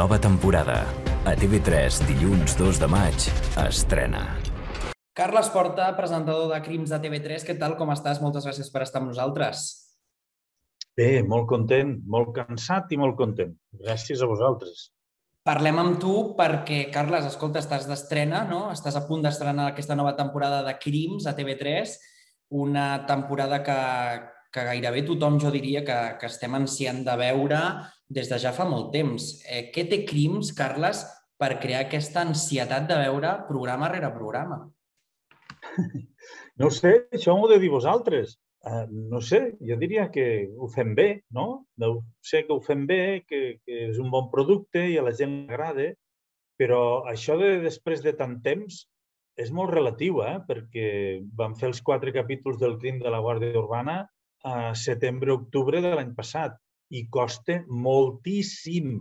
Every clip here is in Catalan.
Nova temporada. A TV3, dilluns 2 de maig, estrena. Carles Porta, presentador de Crims de TV3. Què tal, com estàs? Moltes gràcies per estar amb nosaltres. Bé, molt content, molt cansat i molt content. Gràcies a vosaltres. Parlem amb tu perquè, Carles, escolta, estàs d'estrena, no? Estàs a punt d'estrenar aquesta nova temporada de Crims a TV3, una temporada que, que gairebé tothom, jo diria, que, que estem ansiant de veure des de ja fa molt temps. Eh, què té Crims, Carles, per crear aquesta ansietat de veure programa rere programa? No ho sé, això m'ho de dir vosaltres. Uh, no sé, jo diria que ho fem bé, no? Deu sé que ho fem bé, que, que és un bon producte i a la gent agrada, però això de després de tant temps és molt relatiu, eh? perquè vam fer els quatre capítols del crim de la Guàrdia Urbana a setembre-octubre de l'any passat i costa moltíssim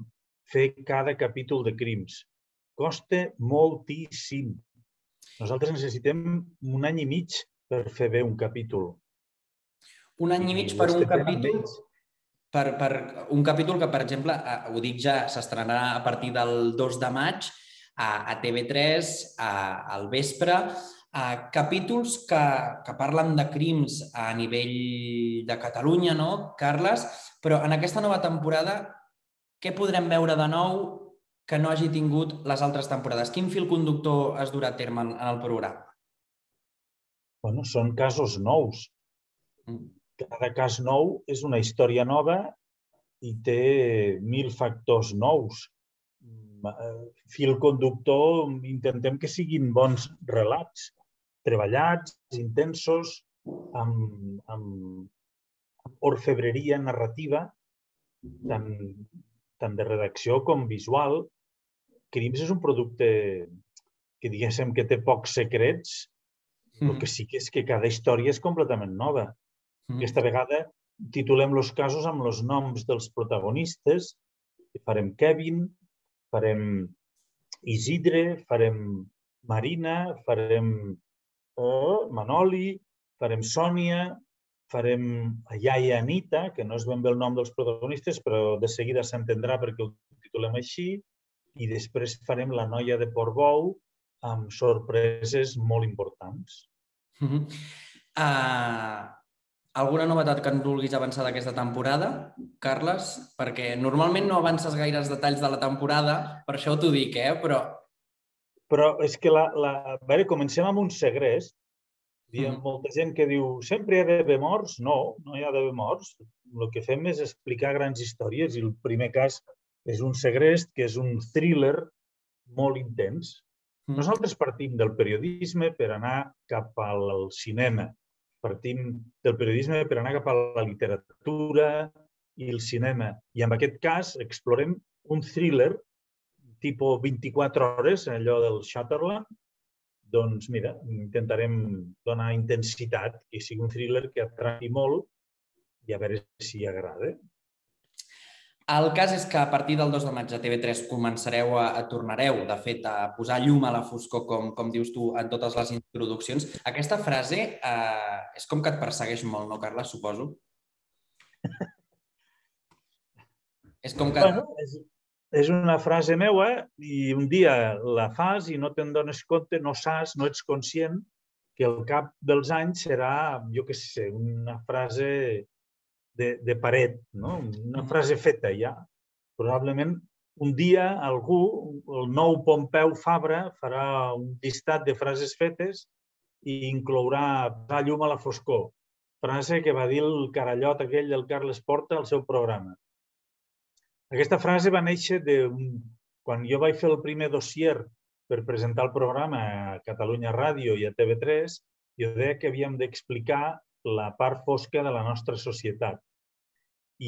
fer cada capítol de crims. Costa moltíssim. Nosaltres necessitem un any i mig per fer bé un capítol. Un any i mig per un capítol? Per, per un capítol que, per exemple, eh, ho dic ja, s'estrenarà a partir del 2 de maig a, a TV3 a, al vespre uh, capítols que, que parlen de crims a nivell de Catalunya, no, Carles? Però en aquesta nova temporada, què podrem veure de nou que no hagi tingut les altres temporades? Quin fil conductor es durà a terme en, en el programa? Bueno, són casos nous. Mm. Cada cas nou és una història nova i té mil factors nous. Eh, fil conductor, intentem que siguin bons relats treballats, intensos, amb, amb orfebreria narrativa, tant, tant de redacció com visual. Crims és un producte que diguéssim que té pocs secrets, mm. el que sí que és que cada història és completament nova. Mm. Aquesta vegada titulem els casos amb els noms dels protagonistes. Farem Kevin, farem Isidre, farem Marina, farem o Manoli, farem Sònia, farem Iaia Anita, que no és ben bé el nom dels protagonistes, però de seguida s'entendrà perquè ho titulem així, i després farem La noia de Portbou, amb sorpreses molt importants. Uh -huh. uh, alguna novetat que ens vulguis avançar d'aquesta temporada, Carles? Perquè normalment no avances gaires detalls de la temporada, per això t'ho dic, eh? però però és que la, la... A veure, comencem amb un segrest. Hi ha Mm. molta gent que diu sempre hi ha d'haver morts. No, no hi ha d'haver morts. El que fem és explicar grans històries i el primer cas és un segrest, que és un thriller molt intens. Mm. Nosaltres partim del periodisme per anar cap al cinema. Partim del periodisme per anar cap a la literatura i el cinema. I en aquest cas explorem un thriller tipus 24 hores, allò del Shutterland, doncs mira, intentarem donar intensitat i sigui un thriller que atraqui molt i a veure si agrada. El cas és que a partir del 2 de maig a TV3 començareu a, a tornareu, de fet, a posar llum a la foscor, com, com dius tu en totes les introduccions. Aquesta frase eh, és com que et persegueix molt, no, Carles, suposo? és com que... Bueno, és, és una frase meua i un dia la fas i no te'n dones compte, no saps, no ets conscient que al cap dels anys serà, jo què sé, una frase de, de paret, no? una frase feta ja. Probablement un dia algú, el nou Pompeu Fabra, farà un llistat de frases fetes i inclourà posar llum a la foscor. Frase que va dir el carallot aquell del Carles Porta al seu programa. Aquesta frase va néixer de quan jo vaig fer el primer dossier per presentar el programa a Catalunya Ràdio i a TV3, jo deia que havíem d'explicar la part fosca de la nostra societat.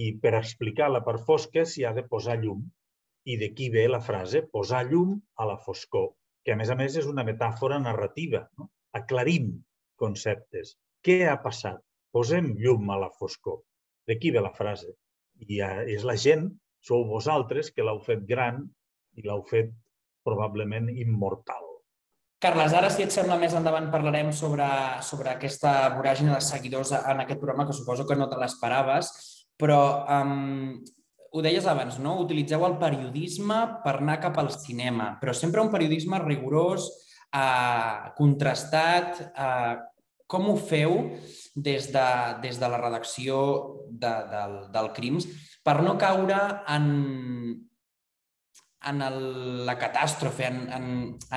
I per explicar la part fosca s'hi ha de posar llum. I d'aquí ve la frase posar llum a la foscor, que a més a més és una metàfora narrativa. No? Aclarim conceptes. Què ha passat? Posem llum a la foscor. D'aquí ve la frase. I és la gent sou vosaltres que l'heu fet gran i l'heu fet probablement immortal. Carles, ara, si et sembla, més endavant parlarem sobre, sobre aquesta voràgina de seguidors en aquest programa, que suposo que no te l'esperaves, però um, ho deies abans, no? utilitzeu el periodisme per anar cap al cinema, però sempre un periodisme rigorós, eh, contrastat. Eh, com ho feu des de, des de la redacció de, del, del Crims per no caure en, en el, la catàstrofe, en, en,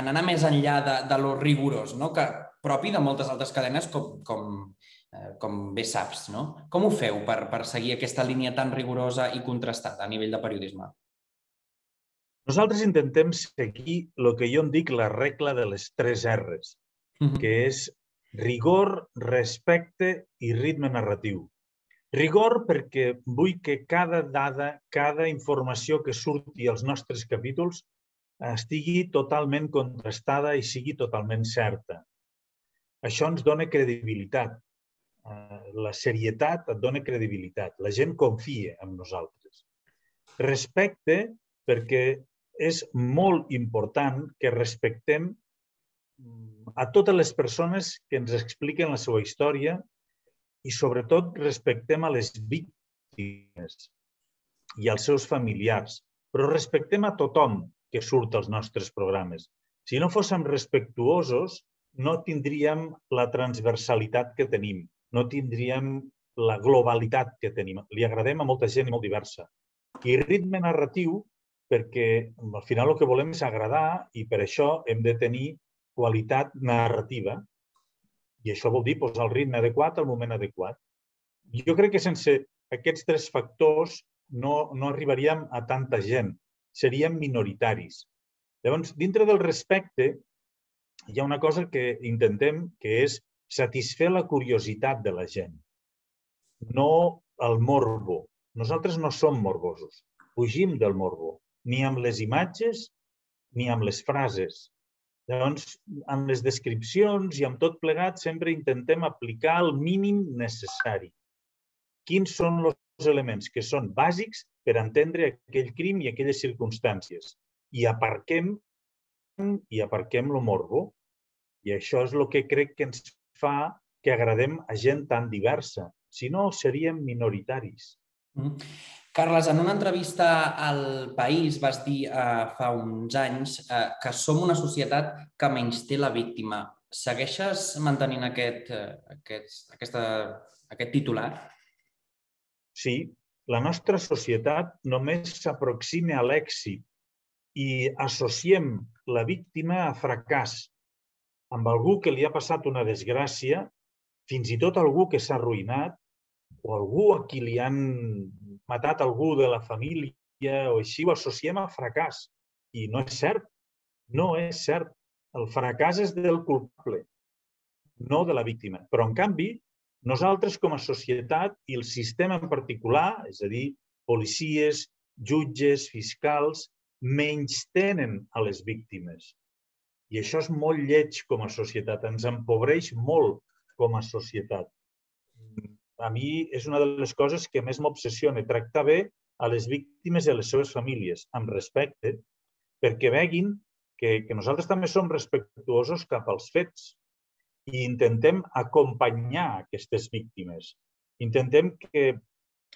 en anar més enllà de, de lo rigorós, no? que propi de moltes altres cadenes com, com, eh, com bé saps. No? Com ho feu per, per seguir aquesta línia tan rigorosa i contrastada a nivell de periodisme? Nosaltres intentem seguir el que jo en dic la regla de les tres R's, que és rigor, respecte i ritme narratiu. Rigor perquè vull que cada dada, cada informació que surti als nostres capítols estigui totalment contrastada i sigui totalment certa. Això ens dona credibilitat. Eh, la serietat et dona credibilitat. La gent confia en nosaltres. Respecte perquè és molt important que respectem mm, a totes les persones que ens expliquen la seva història i sobretot respectem a les víctimes i als seus familiars, però respectem a tothom que surt als nostres programes. Si no fóssim respectuosos, no tindríem la transversalitat que tenim, no tindríem la globalitat que tenim. Li agradem a molta gent molt diversa. I ritme narratiu, perquè al final el que volem és agradar i per això hem de tenir qualitat narrativa i això vol dir posar el ritme adequat al moment adequat. Jo crec que sense aquests tres factors no, no arribaríem a tanta gent. Seríem minoritaris. Llavors, dintre del respecte, hi ha una cosa que intentem, que és satisfer la curiositat de la gent, no el morbo. Nosaltres no som morbosos, fugim del morbo, ni amb les imatges ni amb les frases. Llavors, amb les descripcions i amb tot plegat, sempre intentem aplicar el mínim necessari. Quins són els elements que són bàsics per entendre aquell crim i aquelles circumstàncies? I aparquem i aparquem lo morbo. I això és el que crec que ens fa que agradem a gent tan diversa. Si no, seríem minoritaris. Mm. Carles, en una entrevista al País vas dir eh, fa uns anys eh, que som una societat que menys té la víctima. Segueixes mantenint aquest, eh, aquest, aquesta, aquest titular? Sí, la nostra societat només s'aproxima a l'èxit i associem la víctima a fracàs, amb algú que li ha passat una desgràcia, fins i tot algú que s'ha arruïnat, o algú a qui li han matat algú de la família o així, ho associem a fracàs. I no és cert. No és cert. El fracàs és del culpable, no de la víctima. Però, en canvi, nosaltres com a societat i el sistema en particular, és a dir, policies, jutges, fiscals, menys tenen a les víctimes. I això és molt lleig com a societat, ens empobreix molt com a societat a mi és una de les coses que més m'obsessiona, tractar bé a les víctimes i a les seves famílies, amb respecte, perquè veguin que, que nosaltres també som respectuosos cap als fets i intentem acompanyar aquestes víctimes. Intentem que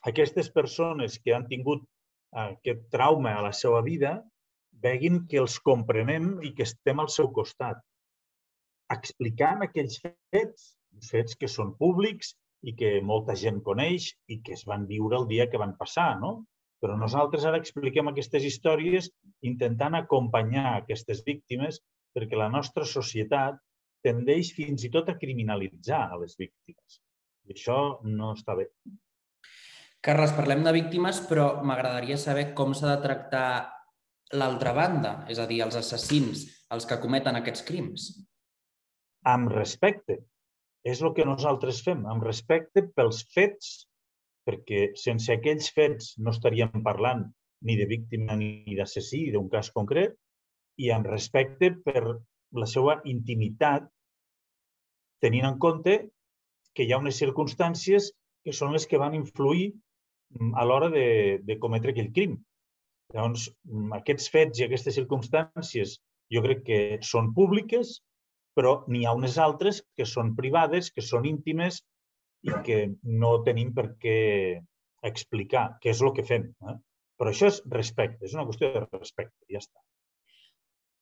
aquestes persones que han tingut aquest trauma a la seva vida veguin que els comprenem i que estem al seu costat, explicant aquells fets, fets que són públics i que molta gent coneix i que es van viure el dia que van passar, no? Però nosaltres ara expliquem aquestes històries intentant acompanyar aquestes víctimes perquè la nostra societat tendeix fins i tot a criminalitzar a les víctimes. I això no està bé. Carles, parlem de víctimes, però m'agradaria saber com s'ha de tractar l'altra banda, és a dir, els assassins, els que cometen aquests crims. Amb respecte, és el que nosaltres fem, amb respecte pels fets, perquè sense aquells fets no estaríem parlant ni de víctima ni d'assassí, d'un cas concret, i amb respecte per la seva intimitat, tenint en compte que hi ha unes circumstàncies que són les que van influir mm, a l'hora de, de cometre aquell crim. Llavors, mm, aquests fets i aquestes circumstàncies jo crec que són públiques però n'hi ha unes altres que són privades, que són íntimes i que no tenim per què explicar, què és el que fem. Eh? Però això és respecte, és una qüestió de respecte, ja està.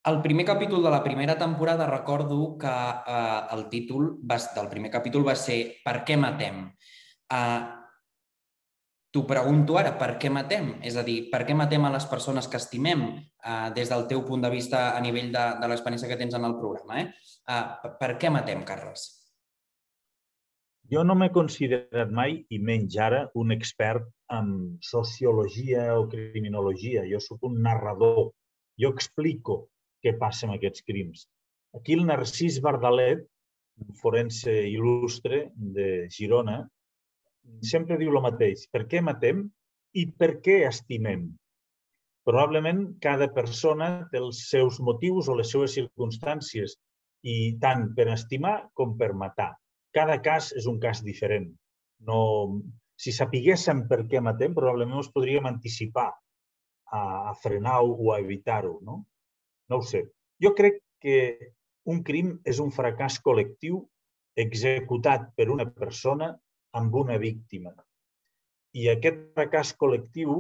El primer capítol de la primera temporada recordo que eh, el títol va, del primer capítol va ser Per què matem? Eh, T'ho pregunto ara, per què matem? És a dir, per què matem a les persones que estimem eh, des del teu punt de vista a nivell de, de l'experiència que tens en el programa? Eh? Eh, per què matem, Carles? Jo no m'he considerat mai, i menys ara, un expert en sociologia o criminologia. Jo sóc un narrador. Jo explico què passa amb aquests crims. Aquí el Narcís Bardalet, un forense il·lustre de Girona, sempre diu el mateix. Per què matem i per què estimem? Probablement cada persona té els seus motius o les seues circumstàncies i tant per estimar com per matar. Cada cas és un cas diferent. No, si sapiguéssim per què matem, probablement ens podríem anticipar a, a frenar-ho o a evitar-ho. No? No ho sé. Jo crec que un crim és un fracàs col·lectiu executat per una persona amb una víctima. I aquest fracàs col·lectiu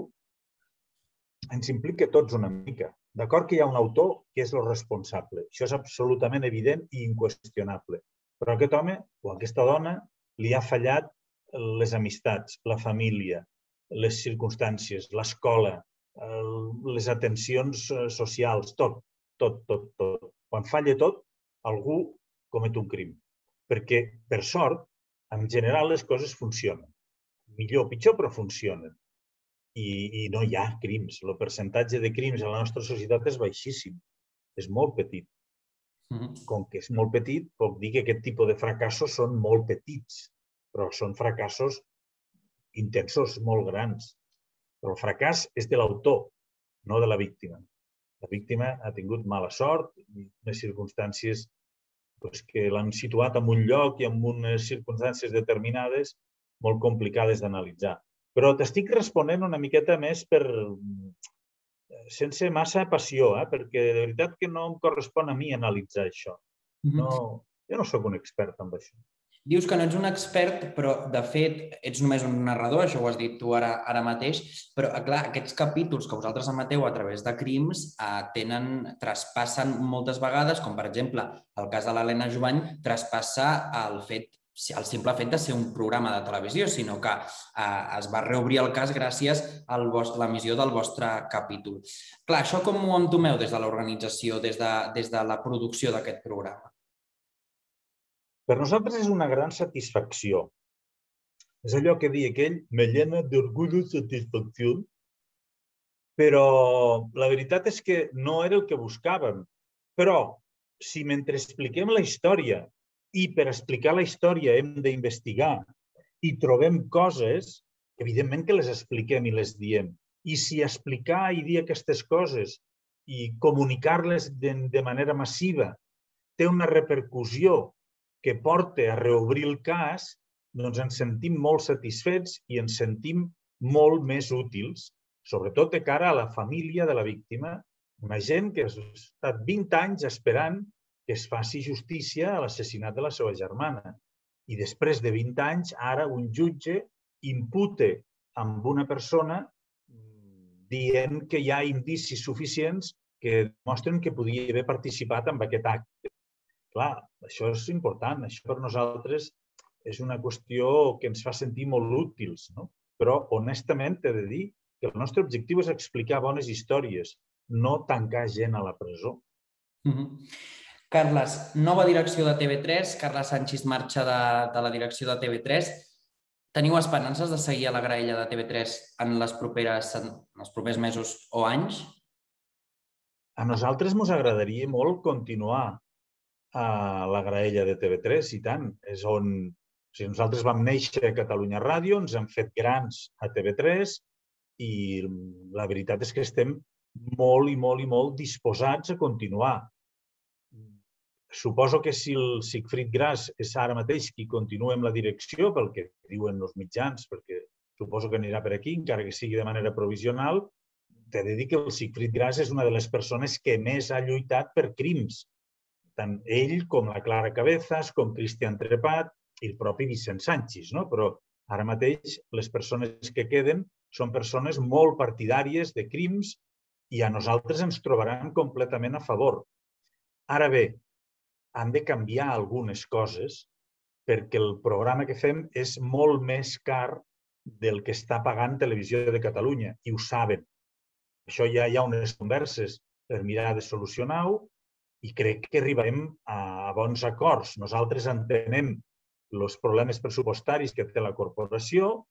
ens implica tots una mica. D'acord que hi ha un autor que és el responsable. Això és absolutament evident i inqüestionable. Però aquest home o aquesta dona li ha fallat les amistats, la família, les circumstàncies, l'escola, les atencions eh, socials, tot tot, tot, tot. Quan falla tot, algú comet un crim. Perquè, per sort, en general les coses funcionen. Millor o pitjor, però funcionen. I, I no hi ha crims. El percentatge de crims a la nostra societat és baixíssim. És molt petit. Mm-hmm. Com que és molt petit, puc dir que aquest tipus de fracassos són molt petits, però són fracassos intensos, molt grans. Però el fracàs és de l'autor, no de la víctima. La víctima ha tingut mala sort unes circumstàncies doncs, que l'han situat en un lloc i en unes circumstàncies determinades molt complicades d'analitzar. Però t'estic responent una miqueta més per sense massa passió, eh? perquè de veritat que no em correspon a mi analitzar això. No, jo no sóc un expert en això. Dius que no ets un expert, però de fet ets només un narrador, això ho has dit tu ara, ara mateix, però eh, clar, aquests capítols que vosaltres emeteu a través de crims eh, tenen, traspassen moltes vegades, com per exemple el cas de l'Helena Jovany, traspassa el fet el simple fet de ser un programa de televisió, sinó que eh, es va reobrir el cas gràcies a l'emissió del vostre capítol. Clar, això com ho entomeu des de l'organització, des, de, des de la producció d'aquest programa? Per nosaltres és una gran satisfacció. És allò que diu aquell, me llena d'orgull i satisfacció, però la veritat és que no era el que buscàvem. Però si mentre expliquem la història i per explicar la història hem d'investigar i trobem coses, evidentment que les expliquem i les diem. I si explicar i dir aquestes coses i comunicar-les de, de manera massiva té una repercussió que porta a reobrir el cas, doncs ens sentim molt satisfets i ens sentim molt més útils, sobretot de cara a la família de la víctima, una gent que ha estat 20 anys esperant que es faci justícia a l'assassinat de la seva germana. I després de 20 anys, ara un jutge impute amb una persona dient que hi ha indicis suficients que mostren que podia haver participat en aquest acte. Clar, això és important. Això per nosaltres és una qüestió que ens fa sentir molt útils. No? Però, honestament, t'he de dir que el nostre objectiu és explicar bones històries, no tancar gent a la presó. Mm -hmm. Carles, nova direcció de TV3, Carles Sánchez marxa de, de la direcció de TV3. Teniu esperances de seguir a la graella de TV3 en les properes, en els propers mesos o anys? A nosaltres ens agradaria molt continuar a la graella de TV3, i tant. És on... O sigui, nosaltres vam néixer a Catalunya Ràdio, ens hem fet grans a TV3 i la veritat és que estem molt i molt i molt disposats a continuar. Suposo que si el Sigfrid Gras és ara mateix qui continua amb la direcció, pel que diuen els mitjans, perquè suposo que anirà per aquí, encara que sigui de manera provisional, t'he de dir que el Sigfrid Gras és una de les persones que més ha lluitat per crims tant ell com la Clara Cabezas, com Cristian Trepat i el propi Vicent Sánchez. No? Però ara mateix les persones que queden són persones molt partidàries de crims i a nosaltres ens trobaran completament a favor. Ara bé, han de canviar algunes coses perquè el programa que fem és molt més car del que està pagant Televisió de Catalunya i ho saben. Això ja hi ha unes converses per mirar de solucionar-ho i crec que arribarem a bons acords. Nosaltres entenem els problemes pressupostaris que té la corporació,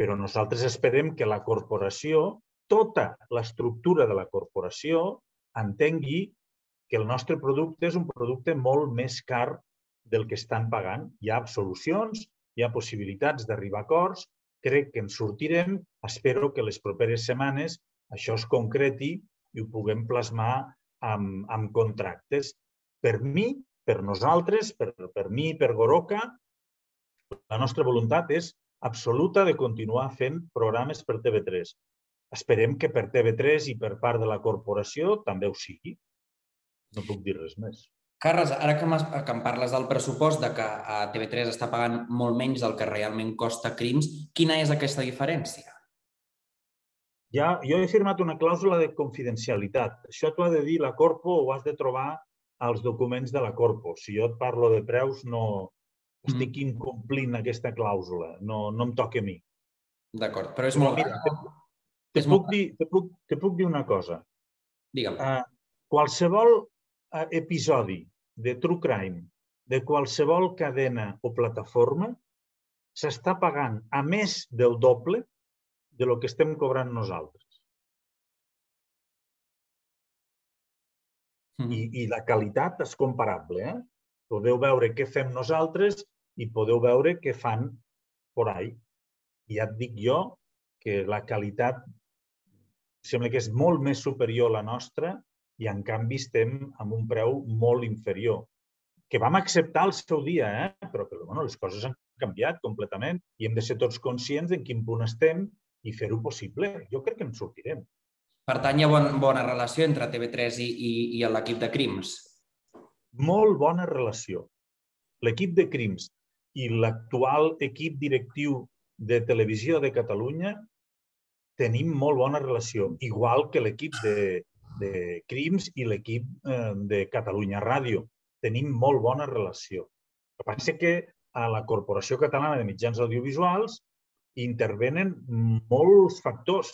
però nosaltres esperem que la corporació, tota l'estructura de la corporació, entengui que el nostre producte és un producte molt més car del que estan pagant. Hi ha solucions, hi ha possibilitats d'arribar a acords, crec que ens sortirem, espero que les properes setmanes això es concreti i ho puguem plasmar amb, amb contractes. Per mi, per nosaltres, per, per mi, per Goroca, la nostra voluntat és absoluta de continuar fent programes per TV3. Esperem que per TV3 i per part de la corporació també ho sigui. No puc dir res més. Carles, ara que, que em parles del pressupost, de que a TV3 està pagant molt menys del que realment costa Crims, quina és aquesta diferència? Ja, jo he firmat una clàusula de confidencialitat. Això t'ho ha de dir la Corpo o has de trobar als documents de la Corpo. Si jo et parlo de preus, no estic mm. incomplint aquesta clàusula. No, no em toca a mi. D'acord, però és molt... Mira, te, te, puc molt... dir, te, puc, te puc dir una cosa. Digue'm. Uh, qualsevol uh, episodi de True Crime de qualsevol cadena o plataforma s'està pagant a més del doble de lo que estem cobrant nosaltres. Mm. I, I la qualitat és comparable. Eh? Podeu veure què fem nosaltres i podeu veure què fan por ahí. I ja et dic jo que la qualitat sembla que és molt més superior a la nostra i en canvi estem amb un preu molt inferior que vam acceptar el seu dia, eh? però que bueno, les coses han canviat completament i hem de ser tots conscients en quin punt estem i fer-ho possible. Jo crec que en sortirem. Per tant, hi ha bon, bona relació entre TV3 i, i, i l'equip de Crims? Molt bona relació. L'equip de Crims i l'actual equip directiu de Televisió de Catalunya tenim molt bona relació, igual que l'equip de, de Crims i l'equip eh, de Catalunya Ràdio tenim molt bona relació. El que passa que a la Corporació Catalana de Mitjans Audiovisuals intervenen molts factors